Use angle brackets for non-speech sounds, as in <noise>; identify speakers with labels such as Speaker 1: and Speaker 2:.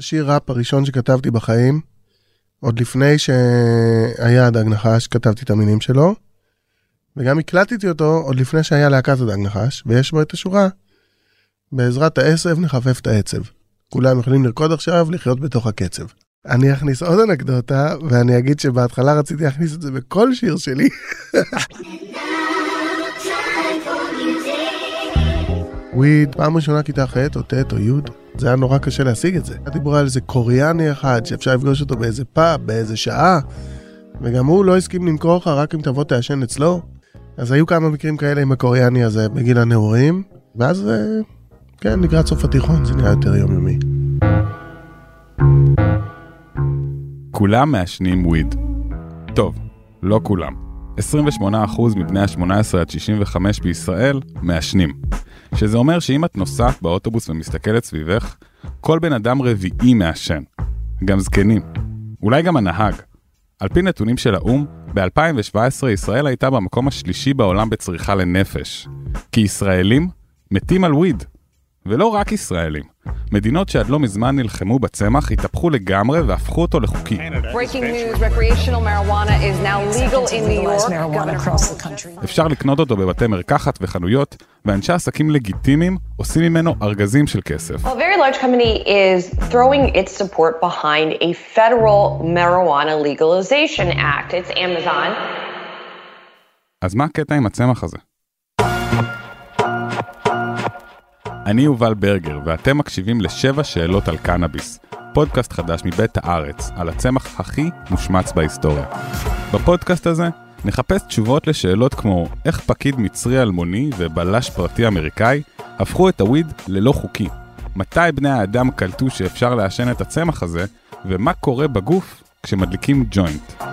Speaker 1: השיר ראפ הראשון שכתבתי בחיים, עוד לפני שהיה דג נחש, כתבתי את המילים שלו, וגם הקלטתי אותו עוד לפני שהיה להקת הדג נחש, ויש בו את השורה, בעזרת העשב נחפף את העצב. כולם יכולים לרקוד עכשיו, לחיות בתוך הקצב. אני אכניס עוד אנקדוטה, ואני אגיד שבהתחלה רציתי להכניס את זה בכל שיר שלי. <laughs> וויד, פעם ראשונה כיתה ח' או ט' או י', זה היה נורא קשה להשיג את זה. דיברו על איזה קוריאני אחד שאפשר לפגוש אותו באיזה פאב, באיזה שעה, וגם הוא לא הסכים למכור לך רק אם תבוא תעשן אצלו. אז היו כמה מקרים כאלה עם הקוריאני הזה בגיל הנעורים, ואז אה, כן, לקראת סוף התיכון זה נראה יותר יומיומי.
Speaker 2: כולם מעשנים וויד. טוב, לא כולם. 28% מבני ה-18 עד 65 בישראל מעשנים. שזה אומר שאם את נוסעת באוטובוס ומסתכלת סביבך, כל בן אדם רביעי מעשן. גם זקנים. אולי גם הנהג. על פי נתונים של האו"ם, ב-2017 ישראל הייתה במקום השלישי בעולם בצריכה לנפש. כי ישראלים מתים על וויד. ולא רק ישראלים. מדינות שעד לא מזמן נלחמו בצמח התהפכו לגמרי והפכו אותו לחוקי. אפשר לקנות אותו בבתי מרקחת וחנויות, ואנשי עסקים לגיטימיים עושים ממנו ארגזים של כסף. אז מה הקטע עם הצמח הזה? אני יובל ברגר, ואתם מקשיבים לשבע שאלות על קנאביס, פודקאסט חדש מבית הארץ, על הצמח הכי מושמץ בהיסטוריה. בפודקאסט הזה נחפש תשובות לשאלות כמו איך פקיד מצרי אלמוני ובלש פרטי אמריקאי הפכו את הוויד ללא חוקי, מתי בני האדם קלטו שאפשר לעשן את הצמח הזה, ומה קורה בגוף כשמדליקים ג'וינט.